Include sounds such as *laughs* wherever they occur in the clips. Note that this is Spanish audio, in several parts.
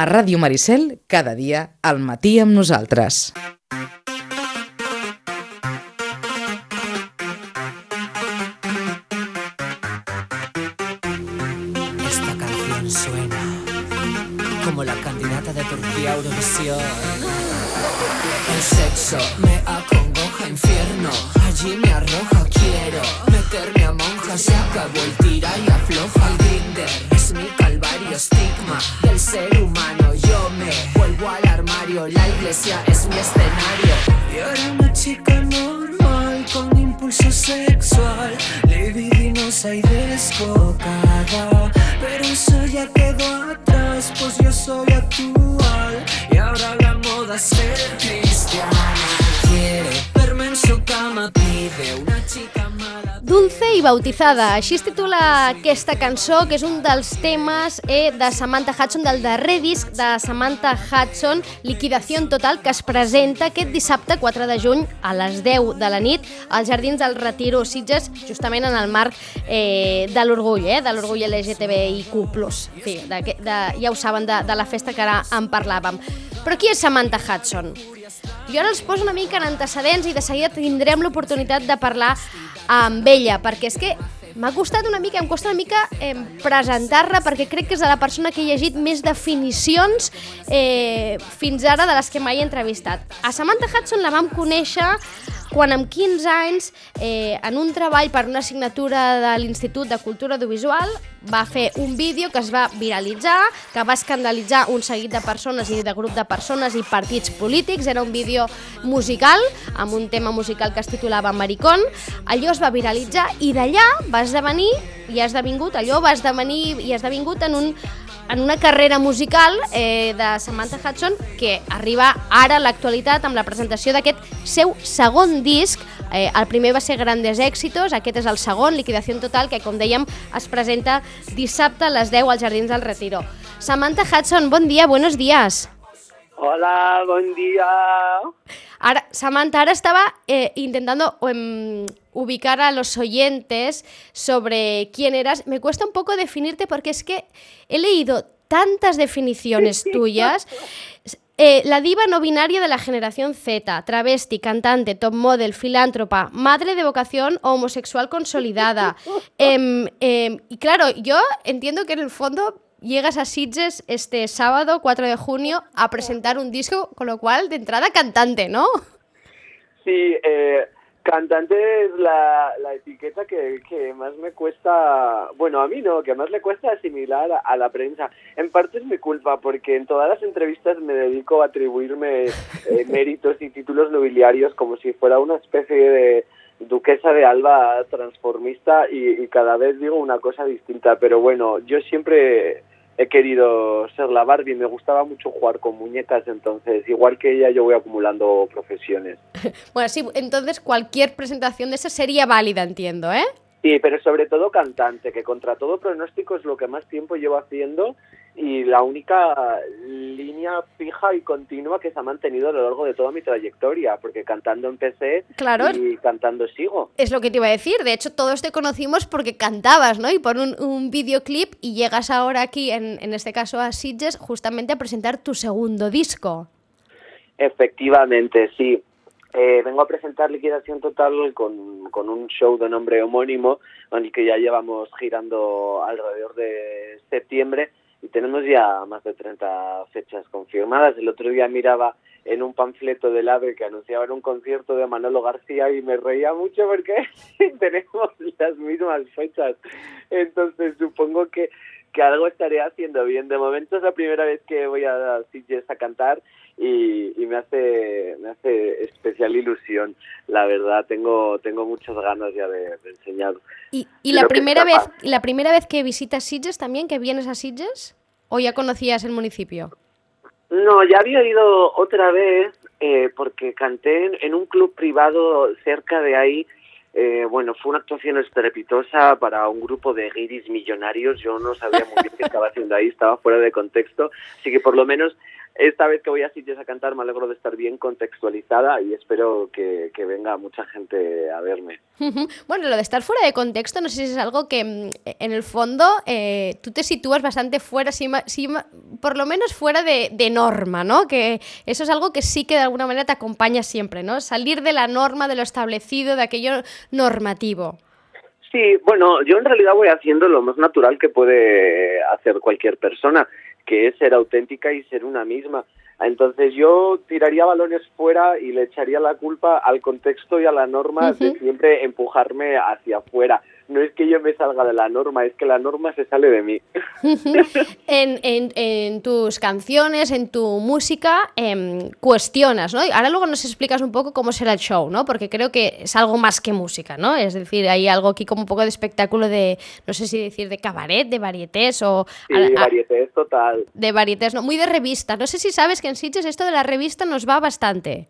A Ràdio Maricel, cada dia, al matí amb nosaltres. Esta canción suena como la candidata de Turquía a Eurovisión. El sexo me acongoja infierno, allí me arroja, quiero meterme a monja, se acabó el tira y afloja el grinder. Es mi calvario estigma del ser humano, la iglesia es mi escenario. Y ahora una chica normal con impulso sexual, libidinosa y descocada, pero eso ya quedó atrás, pues yo soy actual y ahora la moda es ser cristiana. Quiere verme en su cama, pide. Dulce i bautizada, així es titula aquesta cançó, que és un dels temes eh, de Samantha Hudson, del darrer disc de Samantha Hudson, Liquidació Total, que es presenta aquest dissabte 4 de juny a les 10 de la nit als Jardins del Retiro Sitges, justament en el marc eh, de l'orgull, eh, de l'orgull LGTBIQ+. Fi, de, de, ja ho saben, de, de la festa que ara en parlàvem. Però qui és Samantha Hudson? Jo ara els poso una mica en antecedents i de seguida tindrem l'oportunitat de parlar amb ella, perquè és que m'ha costat una mica, em costa una mica eh, presentar-la perquè crec que és de la persona que he llegit més definicions eh, fins ara de les que mai he entrevistat. A Samantha Hudson la vam conèixer quan amb 15 anys, eh, en un treball per una assignatura de l'Institut de Cultura Audiovisual, va fer un vídeo que es va viralitzar, que va escandalitzar un seguit de persones i de grup de persones i partits polítics. Era un vídeo musical, amb un tema musical que es titulava Maricón. Allò es va viralitzar i d'allà va esdevenir, i ha esdevingut, allò va esdevenir i ha esdevingut en un en una carrera musical eh, de Samantha Hudson que arriba ara a l'actualitat amb la presentació d'aquest seu segon disc. Eh, el primer va ser Grandes Éxitos, aquest és el segon, Liquidació Total, que com dèiem es presenta dissabte a les 10 als Jardins del Retiro. Samantha Hudson, bon dia, buenos días. Hola, buen día. Ahora, Samantha, ahora estaba eh, intentando em, ubicar a los oyentes sobre quién eras. Me cuesta un poco definirte porque es que he leído tantas definiciones *laughs* tuyas. Eh, la diva no binaria de la generación Z, travesti, cantante, top model, filántropa, madre de vocación homosexual consolidada. *laughs* Em, em, y claro, yo entiendo que en el fondo llegas a Sitges este sábado 4 de junio a presentar un disco, con lo cual de entrada cantante, ¿no? Sí, eh, cantante es la, la etiqueta que, que, más me cuesta, bueno, a mí no, que más le cuesta asimilar a, a, la prensa. En parte es mi culpa, porque en todas las entrevistas me dedico a atribuirme eh, *laughs* méritos y títulos nobiliarios como si fuera una especie de duquesa de Alba transformista y, y cada vez digo una cosa distinta, pero bueno, yo siempre he querido ser la Barbie, me gustaba mucho jugar con muñecas, entonces igual que ella yo voy acumulando profesiones. *laughs* bueno, sí, entonces cualquier presentación de esa sería válida, entiendo, ¿eh? Sí, pero sobre todo cantante, que contra todo pronóstico es lo que más tiempo llevo haciendo y la única línea fija y continua que se ha mantenido a lo largo de toda mi trayectoria, porque cantando empecé claro, y cantando sigo. Es lo que te iba a decir, de hecho todos te conocimos porque cantabas, ¿no? Y por un, un videoclip y llegas ahora aquí, en, en este caso a Sitges, justamente a presentar tu segundo disco. Efectivamente, sí. Eh, vengo a presentar Liquidación Total con, con, un show de nombre homónimo, con el que ya llevamos girando alrededor de septiembre y tenemos ya más de 30 fechas confirmadas. El otro día miraba en un panfleto del AVE que anunciaban un concierto de Manolo García y me reía mucho porque *laughs* tenemos las mismas fechas. Entonces supongo que, que algo estaré haciendo bien. De momento es la primera vez que voy a Sitges a cantar y, y, me hace me hace especial ilusión la verdad tengo tengo muchas ganas ya de, de enseñar y, y la primera vez la primera vez que visitas Sitges también que vienes a Sitges o ya conocías el municipio no ya había ido otra vez eh, porque canté en, un club privado cerca de ahí eh, bueno, fue una actuación estrepitosa para un grupo de guiris millonarios. Yo no sabía muy bien qué estaba haciendo ahí, estaba fuera de contexto. Así que por lo menos esta vez que voy a sitios a cantar me alegro de estar bien contextualizada y espero que, que venga mucha gente a verme. Bueno, lo de estar fuera de contexto, no sé si es algo que mm, en el fondo eh, tú te sitúas bastante fuera, si, si, por lo menos fuera de, de, norma, ¿no? Que eso es algo que sí que de alguna manera te acompaña siempre, ¿no? Salir de la norma, de lo establecido, de aquello normativo. Sí, bueno, yo en realidad voy haciendo lo más natural que puede hacer cualquier persona que es ser auténtica y ser una misma. Entonces yo tiraría balones fuera y le echaría la culpa al contexto y a la norma de siempre empujarme hacia afuera no es que yo me salga de la norma, es que la norma se sale de mí. *laughs* en, en, en, tus canciones, en tu música, eh, cuestionas, ¿no? Ahora luego nos explicas un poco cómo será el show, ¿no? Porque creo que es algo más que música, ¿no? Es decir, hay algo aquí como un poco de espectáculo de, no sé si decir, de cabaret, de varietés o... Sí, de varietés total. De varietés, ¿no? Muy de revista. No sé si sabes que en Sitges esto de la revista nos va bastante.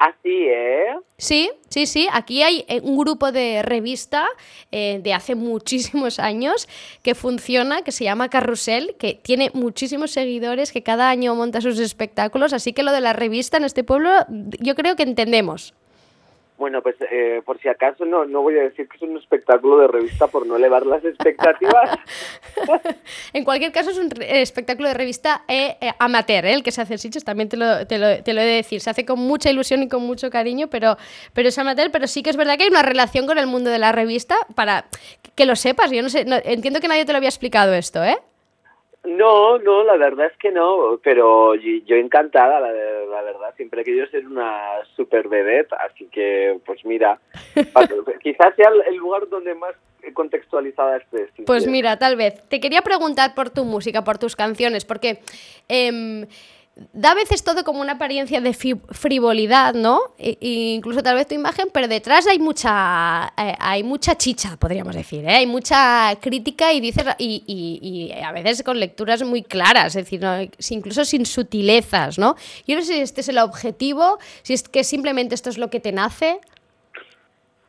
Así, ¿eh? Sí, sí, sí. Aquí hay eh, un grupo de revista eh, de hace muchísimos años que funciona, que se llama Carrusel, que tiene muchísimos seguidores, que cada año monta sus espectáculos. Así que lo de la revista en este pueblo, yo creo que entendemos. Bueno, pues eh, por si acaso no, no voy a decir que es un espectáculo de revista por no elevar las expectativas. *laughs* en cualquier caso es un espectáculo de revista eh, eh, amateur, el que se hace en Sitges, también te lo, te, lo, te lo, he de decir. Se hace con mucha ilusión y con mucho cariño, pero, pero es amateur, pero sí que es verdad que hay una relación con el mundo de la revista para que lo sepas. Yo no sé, no, entiendo que nadie te lo había explicado esto, ¿eh? No, no, la verdad es que no, pero yo encantada, la, la verdad, siempre he querido ser una super vedette, así que, pues mira, *laughs* quizás sea el lugar donde más contextualizada esté. pues mira, tal vez. Te quería preguntar por tu música, por tus canciones, porque... Eh, da a veces todo como una apariencia de frivolidad, ¿no? E, incluso tal vez tu imagen, pero detrás hay mucha, eh, hay mucha chicha, podríamos decir, ¿eh? Hay mucha crítica y, dices, y, y, y, a veces con lecturas muy claras, es decir, ¿no? incluso sin sutilezas, ¿no? Yo no sé si este es el objetivo, si es que simplemente esto es lo que te nace.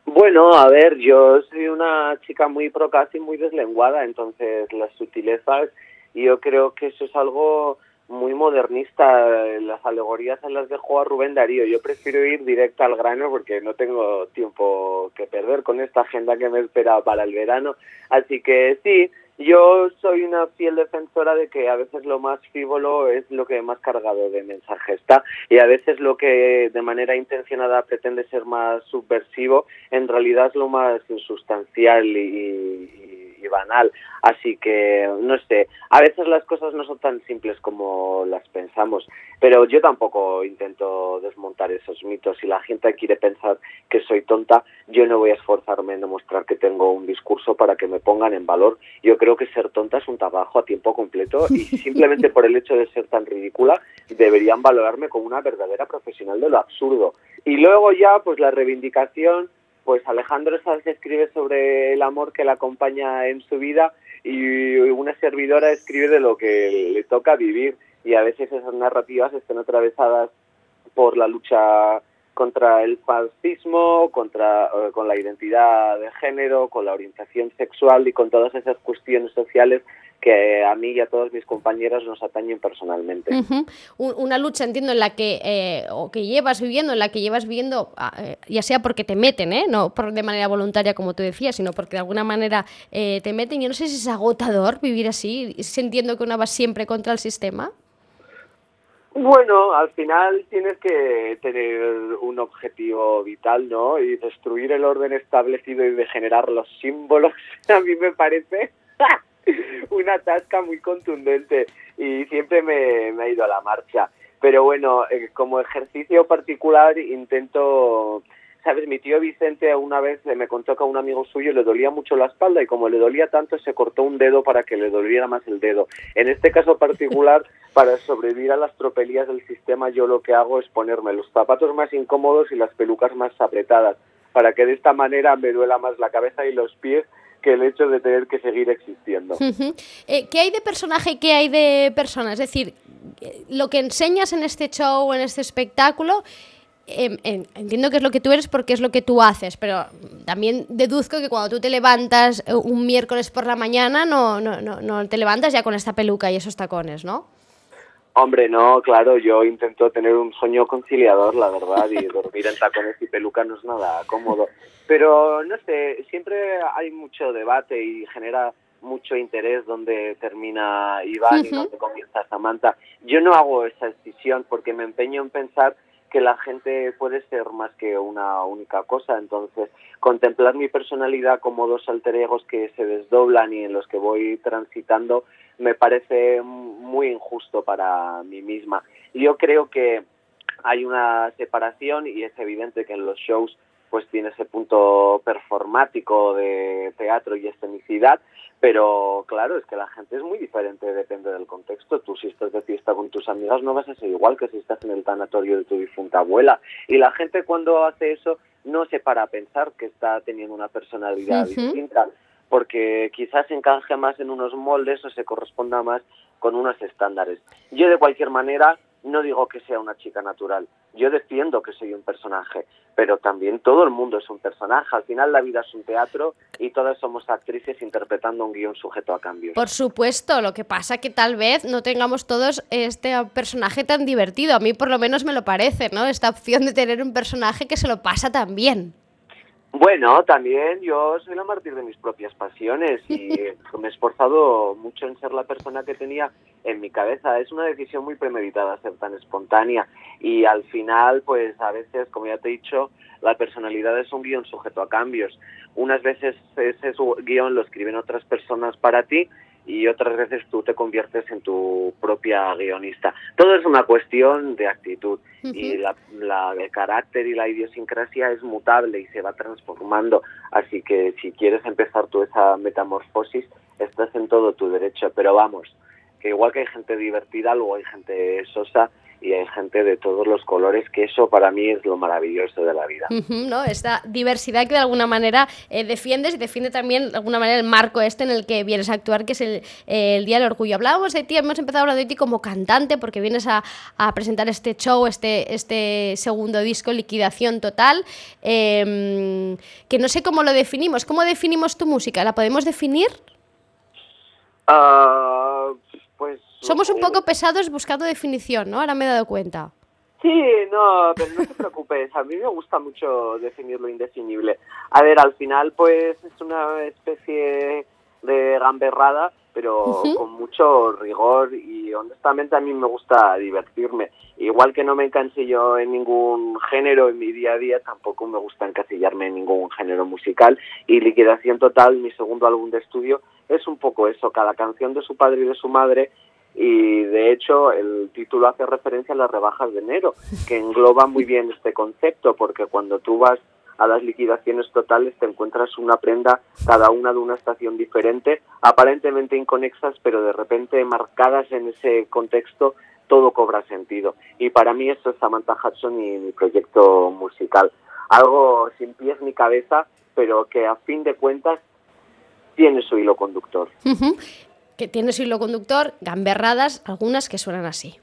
Bueno, a ver, yo soy una chica muy procas y muy deslenguada, entonces las sutilezas, yo creo que eso es algo muy modernista. Las alegorías se las dejo a Rubén Darío. Yo prefiero ir directo al grano porque no tengo tiempo que perder con esta agenda que me espera para el verano. Así que sí, yo soy una fiel defensora de que a veces lo más frívolo es lo que más cargado de mensaje está y a veces lo que de manera intencionada pretende ser más subversivo en realidad es lo más sustancial y, y banal. Así que, no sé, a veces las cosas no son tan simples como las pensamos, pero yo tampoco intento desmontar esos mitos. Si la gente quiere pensar que soy tonta, yo no voy a esforzarme en demostrar que tengo un discurso para que me pongan en valor. Yo creo que ser tonta es un trabajo a tiempo completo y *laughs* simplemente por el hecho de ser tan ridícula deberían valorarme como una verdadera profesional de lo absurdo. Y luego ya, pues la reivindicación pues Alejandro Sanz escribe sobre el amor que la acompaña en su vida y una servidora escribe de lo que le toca vivir. Y a veces esas narrativas están atravesadas por la lucha contra el fascismo, contra eh, con la identidad de género, con la orientación sexual y con todas esas cuestiones sociales que a mí y a todos mis compañeros nos atañen personalmente. Una lucha, entiendo, en la que, eh, o que llevas viviendo, en la que llevas viviendo, ah, eh, ya sea porque te meten, ¿eh? no por, de manera voluntaria, como tú decías, sino porque de alguna manera eh, te meten. Yo no sé si es agotador vivir así, sintiendo que uno va siempre contra el sistema. Bueno, al final tienes que tener un objetivo vital, ¿no? Y destruir el orden establecido y degenerar los símbolos, *laughs* a mí me parece *laughs* una tasca muy contundente y siempre me, me, ha ido a la marcha. Pero bueno, eh, como ejercicio particular intento, sabes, mi tío Vicente una vez me contó que a un amigo suyo le dolía mucho la espalda y como le dolía tanto se cortó un dedo para que le doliera más el dedo. En este caso particular, *laughs* para sobrevivir a las tropelías del sistema, yo lo que hago es ponerme los zapatos más incómodos y las pelucas más apretadas, para que de esta manera me duela más la cabeza y los pies que el hecho de tener que seguir existiendo. eh, ¿Qué hay de personaje y qué hay de persona? Es decir, lo que enseñas en este show, en este espectáculo, eh, eh, entiendo que es lo que tú eres porque es lo que tú haces, pero también deduzco que cuando tú te levantas un miércoles por la mañana no, no, no, no te levantas ya con esta peluca y esos tacones, ¿no? Hombre, no, claro, yo intento tener un sueño conciliador, la verdad, y *laughs* dormir en tacones y peluca no es nada cómodo. Pero, no sé, siempre hay mucho debate y genera mucho interés donde termina Iván y donde comienza Samantha. Yo no hago esa decisión porque me empeño en pensar que la gente puede ser más que una única cosa. Entonces, contemplar mi personalidad como dos alter egos que se desdoblan y en los que voy transitando me parece muy injusto para mí misma. Yo creo que hay una separación y es evidente que en los shows pues tiene ese punto performático de teatro y escenicidad, pero claro, es que la gente es muy diferente, depende del contexto. Tú si estás de fiesta con tus amigas no vas a ser igual que si estás en el tanatorio de tu difunta abuela. Y la gente cuando hace eso no se para a pensar que está teniendo una personalidad distinta, porque quizás encaje más en unos moldes o se corresponda más con unos estándares. Yo de cualquier manera no digo que sea una chica natural, yo defiendo que soy un personaje, pero también todo el mundo es un personaje. Al final la vida es un teatro y todas somos actrices interpretando un guion sujeto a cambios. Por supuesto, lo que pasa que tal vez no tengamos todos este personaje tan divertido. A mí por lo menos me lo parece, ¿no? Esta opción de tener un personaje que se lo pasa tan bien. Bueno, también yo soy la mártir de mis propias pasiones y *laughs* me he esforzado mucho en ser la persona que tenía en mi cabeza. Es una decisión muy premeditada ser tan espontánea y al final, pues a veces, como ya te he dicho, la personalidad es un guion sujeto a cambios. Unas veces ese guion lo escriben otras personas para ti y otras veces tú te conviertes en tu propia guionista. Todo es una cuestión de actitud y la, el carácter y la idiosincrasia es mutable y se va transformando. Así que si quieres empezar tú esa metamorfosis, estás en todo tu derecho. Pero vamos, que igual que hay gente divertida, luego hay gente sosa y hay gente de todos los colores, que eso para mí es lo maravilloso de la vida. ¿no? Esta diversidad que de alguna manera eh, defiendes y defiende también de alguna manera el marco este en el que vienes a actuar, que es el, el Día del Orgullo. Hablábamos de ti, hemos empezado hablando de ti como cantante, porque vienes a, a presentar este show, este, este segundo disco, Liquidación Total, eh, que no sé cómo lo definimos. ¿Cómo definimos tu música? ¿La podemos definir? Uh, pues somos un poco pesados buscando definición, ¿no? Ahora me he dado cuenta. Sí, no, pero no te preocupes, a mí me gusta mucho definir lo indefinible. A ver, al final pues es una especie de gamberrada, pero con mucho rigor y honestamente a mí me gusta divertirme. Igual que no me encasillo en ningún género en mi día a día, tampoco me gusta encasillarme en ningún género musical y Liquidación Total, mi segundo álbum de estudio, es un poco eso, cada canción de su padre y de su madre y de hecho el título hace referencia a las rebajas de enero, que engloba muy bien este concepto, porque cuando tú vas a las liquidaciones totales te encuentras una prenda, cada una de una estación diferente, aparentemente inconexas, pero de repente marcadas en ese contexto, todo cobra sentido. Y para mí eso es Samantha Hudson y mi proyecto musical. Algo sin pies ni cabeza, pero que a fin de cuentas tiene su hilo conductor tiene su conductor, gamberradas, algunas que suenan así.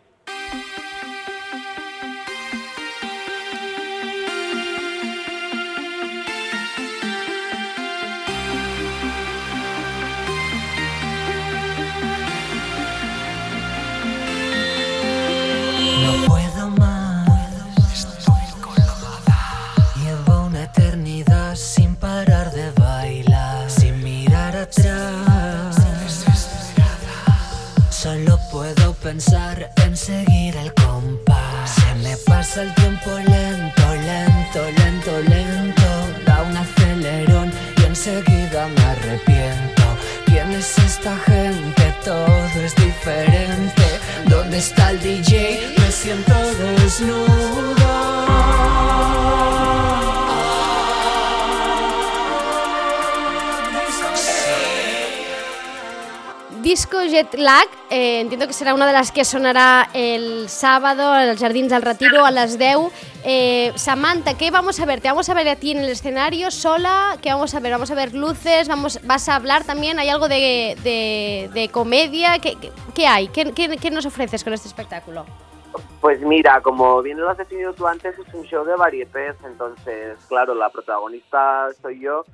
Lag, eh, entiendo que será una de las que sonará el sábado en los Jardins del Retiro a las 10. Eh, Samantha, ¿qué vamos a ver? ¿Te vamos a ver a ti en el escenario sola? ¿Qué vamos a ver? ¿Vamos a ver luces? Vamos, ¿Vas a hablar también? ¿Hay algo de, de, comedia? ¿Qué, qué hay? ¿Qué, ¿Qué, nos ofreces con este espectáculo? Pues mira, como bien lo has definido tú antes, es un show de varietés, entonces, claro, la protagonista soy yo,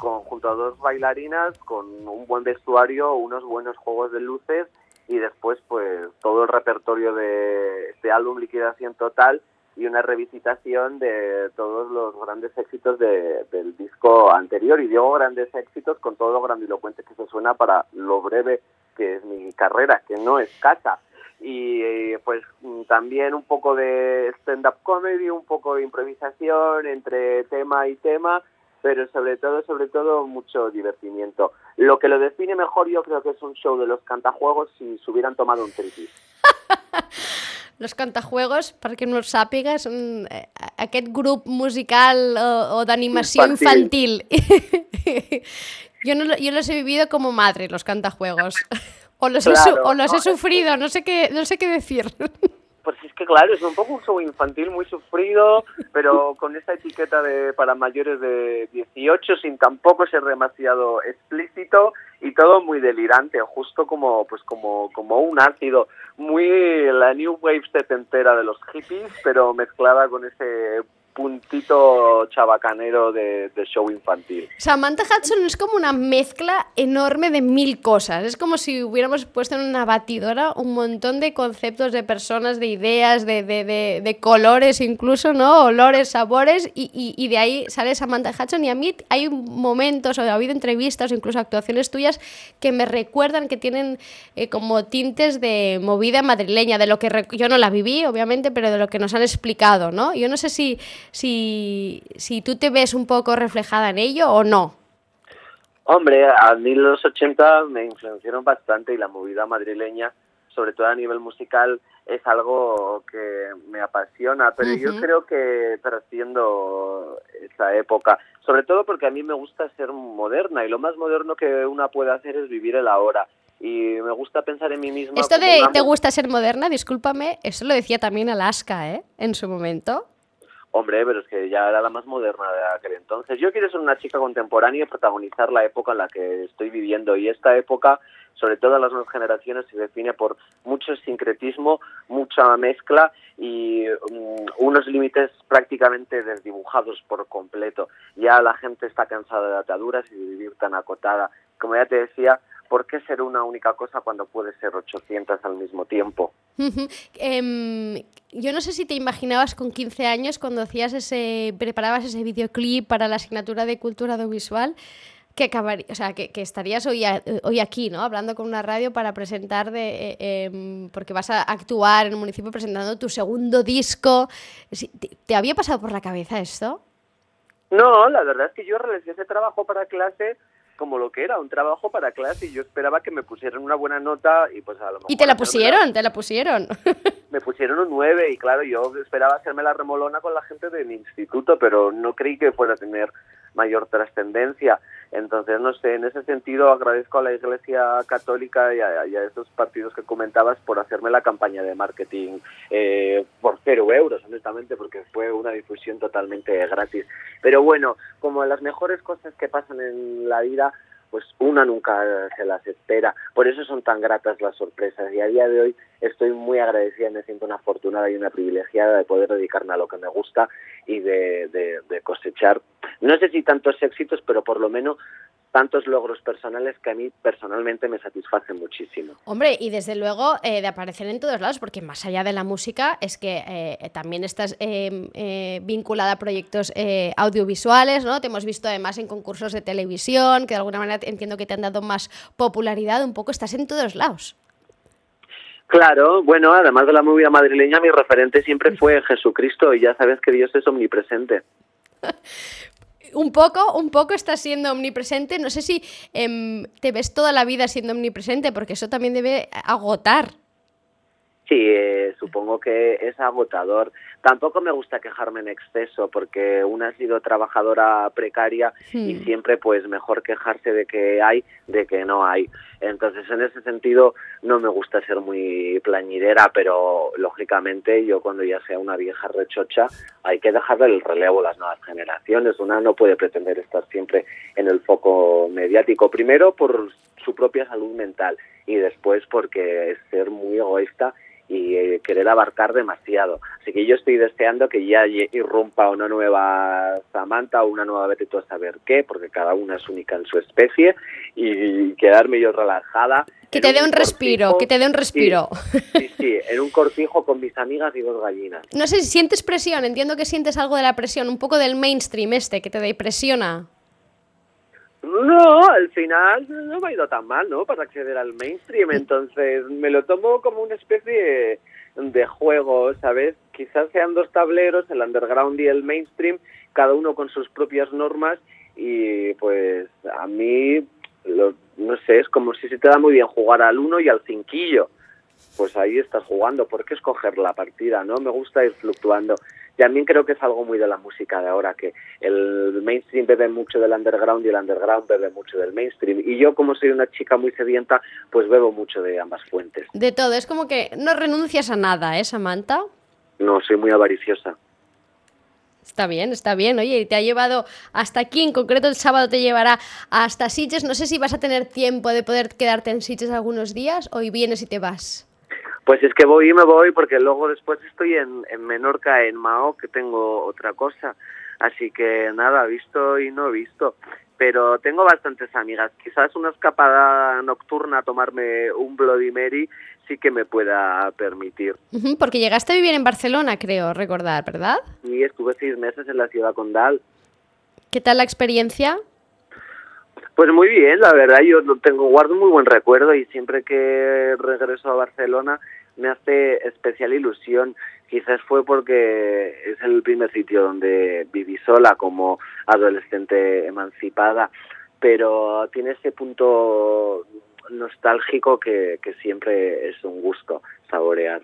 junto a dos bailarinas con un buen vestuario, unos buenos juegos de luces y después pues todo el repertorio de este álbum Liquidación Total y una revisitación de todos los grandes éxitos de, del disco anterior y digo grandes éxitos con todo lo grandilocuente que se suena para lo breve que es mi carrera, que no es casa. Y pues también un poco de stand-up comedy, un poco de improvisación entre tema y tema, pero sobre todo, sobre todo, mucho divertimiento. Lo que lo define mejor yo creo que es un show de los cantajuegos si se hubieran tomado un tripis. *laughs* Los cantajuegos, perquè no ho sàpiga, són eh, aquest grup musical o, o d'animació infantil. infantil. *laughs* yo, no, yo los he vivido como madre, los cantajuegos. O los, claro, he, o los he sufrido, no sé qué, no sé qué decir. *laughs* Pues es que claro, es un poco un show infantil muy sufrido, pero *laughs* con esa etiqueta de para mayores de 18 sin tampoco ser demasiado explícito y todo muy delirante, justo como pues como como un ácido, muy la new wave setentera de los hippies, pero mezclada con ese puntito chabacanero de, show infantil. Samantha Hudson es como una mezcla enorme de mil cosas. Es como si hubiéramos puesto en una batidora un montón de conceptos, de personas, de ideas, de, de, de, de colores incluso, ¿no? Olores, sabores, y, y, y, de ahí sale Samantha Hudson. Y a mí hay momentos, o ha habido entrevistas o incluso actuaciones tuyas que me recuerdan que tienen eh, como tintes de movida madrileña, de lo que yo no la viví, obviamente, pero de lo que nos han explicado, ¿no? Yo no sé si si, si tú te ves un poco reflejada en ello o no. Hombre, a mí los 80 me influenciaron bastante y la movida madrileña, sobre todo a nivel musical, es algo que me apasiona, pero uh -huh. yo creo que trasciendo esa época, sobre todo porque a mí me gusta ser moderna y lo más moderno que una puede hacer es vivir el ahora y me gusta pensar en mí misma. Esto de te gusta ser moderna, discúlpame, eso lo decía también Alaska, ¿eh? En su momento. Hombre, pero es que ya era la más moderna de aquel entonces. Yo quiero ser una chica contemporánea y protagonizar la época en la que estoy viviendo. Y esta época, sobre todo en las nuevas generaciones, se define por mucho sincretismo, mucha mezcla y um, unos límites prácticamente desdibujados por completo. Ya la gente está cansada de ataduras y de vivir tan acotada. Como ya te decía, ¿por qué ser una única cosa cuando puede ser 800 al mismo tiempo? Eh, yo no sé si te imaginabas con 15 años cuando hacías ese, preparabas ese videoclip para la asignatura de cultura audiovisual, que acabaría, o sea, que, que estarías hoy, a, hoy aquí, ¿no? Hablando con una radio para presentar de, eh, eh, porque vas a actuar en un municipio presentando tu segundo disco. ¿Te, ¿Te había pasado por la cabeza esto? No, la verdad es que yo realicé ese trabajo para clase como lo que era, un trabajo para clase y yo esperaba que me pusieran una buena nota y pues a lo mejor... ¿Y te la pusieron? ¿Te la pusieron? *laughs* me pusieron un 9 y claro, yo esperaba hacerme la remolona con la gente del instituto, pero no creí que fuera a tener mayor trascendencia. Entonces, no sé, en ese sentido agradezco a la Iglesia Católica y a, y a esos partidos que comentabas por hacerme la campaña de marketing eh, por cero euros, honestamente, porque fue una difusión totalmente gratis. Pero bueno, como las mejores cosas que pasan en la vida, pues una nunca se las espera. Por eso son tan gratas las sorpresas y a día de hoy estoy muy agradecida, me siento una afortunada y una privilegiada de poder dedicarme a lo que me gusta y de, de, de cosechar, no sé si tantos éxitos, pero por lo menos tantos logros personales que a mí personalmente me satisfacen muchísimo. Hombre, y desde luego eh, de aparecer en todos lados, porque más allá de la música es que eh, también estás eh, vinculada a proyectos audiovisuales, ¿no? Te hemos visto además en concursos de televisión, que de alguna manera entiendo que te han dado más popularidad, un poco estás en todos lados. Claro, bueno, además de la movida madrileña, mi referente siempre fue Jesucristo y ya sabes que Dios es omnipresente. *laughs* un poco, un poco estás siendo omnipresente. No sé si eh, te ves toda la vida siendo omnipresente, porque eso también debe agotar. Sí, eh, supongo que es agotador. Tampoco me gusta quejarme en exceso porque una ha sido trabajadora precaria y siempre pues mejor quejarse de que hay de que no hay. Entonces en ese sentido no me gusta ser muy plañidera, pero lógicamente yo cuando ya sea una vieja rechocha hay que dejarle el relevo a las nuevas generaciones. Una no puede pretender estar siempre en el foco mediático. Primero por su propia salud mental y después porque es ser muy egoísta y eh, querer abarcar demasiado. Así que yo estoy deseando que ya irrumpa una nueva Samantha o una nueva vete tú a saber qué, porque cada una es única en su especie y quedarme yo relajada. Que te dé un, respiro, que te dé un respiro. Sí, sí, en un cortijo con mis amigas y dos gallinas. No sé si sientes presión, entiendo que sientes algo de la presión, un poco del mainstream este, que te depresiona. No, al final no me ha ido tan mal, ¿no? Para acceder al mainstream, entonces me lo tomo como una especie de juego, ¿sabes? Quizás sean dos tableros, el underground y el mainstream, cada uno con sus propias normas y pues a mí, no sé, es como si se te da muy bien jugar al uno y al cinquillo. Pues ahí estás jugando, ¿por qué escoger la partida? ¿No? Me gusta ir fluctuando también creo que es algo muy de la música de ahora, que el mainstream bebe mucho del underground y el underground bebe mucho del mainstream. Y yo, como soy una chica muy sedienta, pues bebo mucho de ambas fuentes. De todo, es como que no renuncias a nada, ¿eh, Samantha? No, soy muy avariciosa. Está bien, está bien. Oye, te ha llevado hasta aquí, en concreto el sábado te llevará hasta Sitges. No sé si vas a tener tiempo de poder quedarte en Sitges algunos días o vienes y te vas. Pues es que voy y me voy porque luego después estoy en, en Menorca, en Mao, que tengo otra cosa. Así que nada, visto y no visto. Pero tengo bastantes amigas. Quizás una escapada nocturna a tomarme un Bloody Mary sí que me pueda permitir. porque llegaste a vivir en Barcelona, creo recordar, ¿verdad? Sí, estuve seis meses en la ciudad condal. ¿Qué tal la experiencia? Pues muy bien, la verdad, yo tengo guardo muy buen recuerdo y siempre que regreso a Barcelona me hace especial ilusión. Quizás fue porque es el primer sitio donde viví sola como adolescente emancipada, pero tiene ese punto nostálgico que, que siempre es un gusto saborear.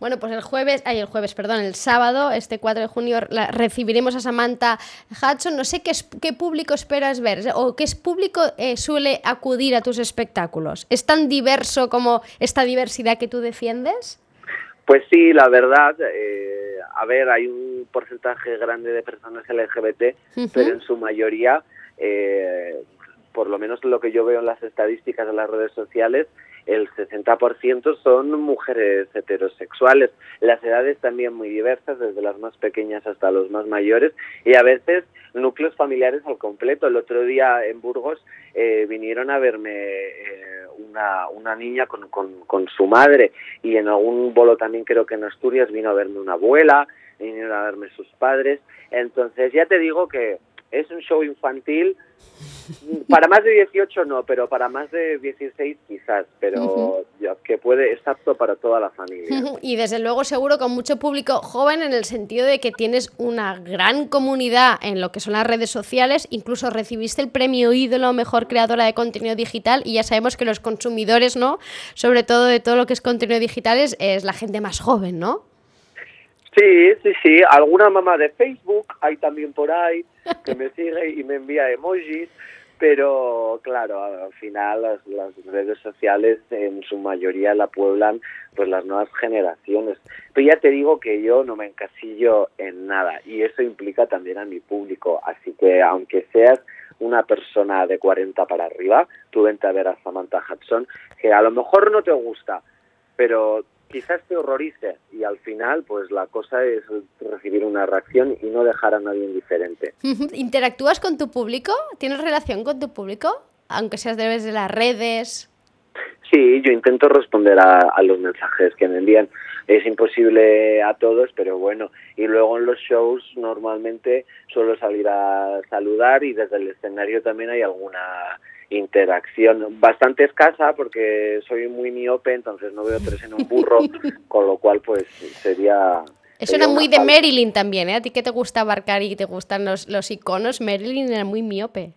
Bueno, pues el jueves, ay, el jueves, perdón, el sábado, este 4 de junio, recibiremos a Samantha Hudson. No sé qué, qué público esperas ver o qué público eh, suele acudir a tus espectáculos. ¿Es tan diverso como esta diversidad que tú defiendes? Pues sí, la verdad, eh, a ver, hay un porcentaje grande de personas LGBT, pero en su mayoría, eh, por lo menos lo que yo veo en las estadísticas de las redes sociales, el 60% son mujeres heterosexuales. Las edades también muy diversas, desde las más pequeñas hasta los más mayores, y a veces núcleos familiares al completo. El otro día en Burgos eh, vinieron a verme eh, una, una niña con, con, con su madre, y en algún bolo también creo que en Asturias vino a verme una abuela, vinieron a verme sus padres. Entonces ya te digo que es un show infantil para más de 18 no, pero para más de 16 quizás, pero que puede, es apto para toda la familia. *laughs* Y desde luego seguro con mucho público joven en el sentido de que tienes una gran comunidad en lo que son las redes sociales, incluso recibiste el premio ídolo mejor creadora de contenido digital y ya sabemos que los consumidores, ¿no? Sobre todo de todo lo que es contenido digital es, es la gente más joven, ¿no? Sí, sí, sí. Alguna mamá de Facebook hay también por ahí que me sigue y me envía emojis, pero claro, al final las, las, redes sociales en su mayoría la pueblan pues las nuevas generaciones. Pero ya te digo que yo no me encasillo en nada y eso implica también a mi público, así que aunque seas una persona de 40 para arriba, tú vente a ver a Samantha Hudson, que a lo mejor no te gusta, pero quizás te horrorice y al final pues la cosa es recibir una reacción y no dejar a nadie indiferente. ¿Interactúas con tu público? ¿Tienes relación con tu público? Aunque seas de las redes. Sí, yo intento responder a, los mensajes que me envían. Es imposible a todos, pero bueno. Y luego en los shows normalmente suelo salir a saludar y desde el escenario también hay alguna interacción bastante escasa porque soy muy miope, entonces no veo tres en un burro, *laughs* con lo cual pues sería... Eso era muy de Marilyn también, ¿eh? A ti que te gusta abarcar y te gustan los, los iconos, Marilyn era muy miope.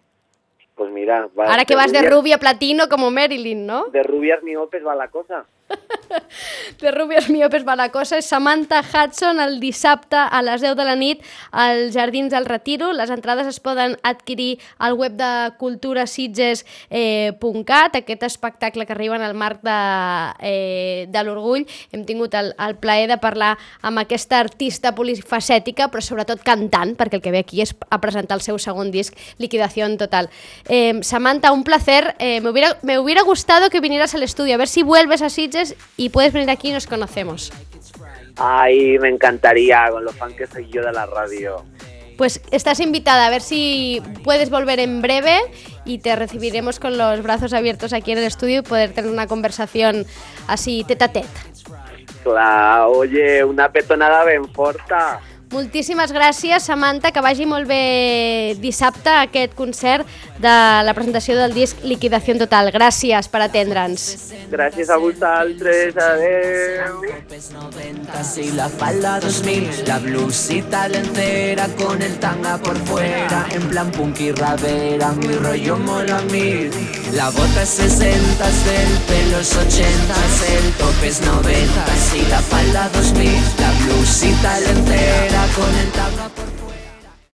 Pues mira... Ahora que vas de rubia platino como Marilyn, ¿no? De rubias miopes va la cosa. *laughs* de Rubios Miopes va la cosa. És Samantha Hudson el dissabte a les 10 de la nit als Jardins del Retiro. Les entrades es poden adquirir al web de culturasitges.cat, aquest espectacle que arriba en el marc de, eh, de l'Orgull. Hem tingut el, el plaer de parlar amb aquesta artista polifacètica, però sobretot cantant, perquè el que ve aquí és a presentar el seu segon disc, Liquidació Total. Eh, Samantha, un placer. Eh, me, hubiera, me hubiera gustado que vinieras al estudio, a ver si vuelves a Sitges y puedes venir aquí y nos conocemos. Ay, me encantaría, con lo fan que soy yo de la radio. Pues estás invitada, a ver si puedes volver en breve y te recibiremos con los brazos abiertos aquí en el estudio y poder tener una conversación así tete a tete. Claro, oye, una petonada ben forta. Moltíssimes gràcies, Samantha, que vagi molt bé dissabte aquest concert de la presentació del disc Liquidació Total. Gràcies per atendre'ns. Gràcies a vosaltres, adeu. y la falda 2000, la blusita lencera con el tanga por fuera, en plan punky rabera, mi rollo mola mí. La bota es 60 del pelo es 80, el tope es 90 y la falda 2000, la blusita la conectaba por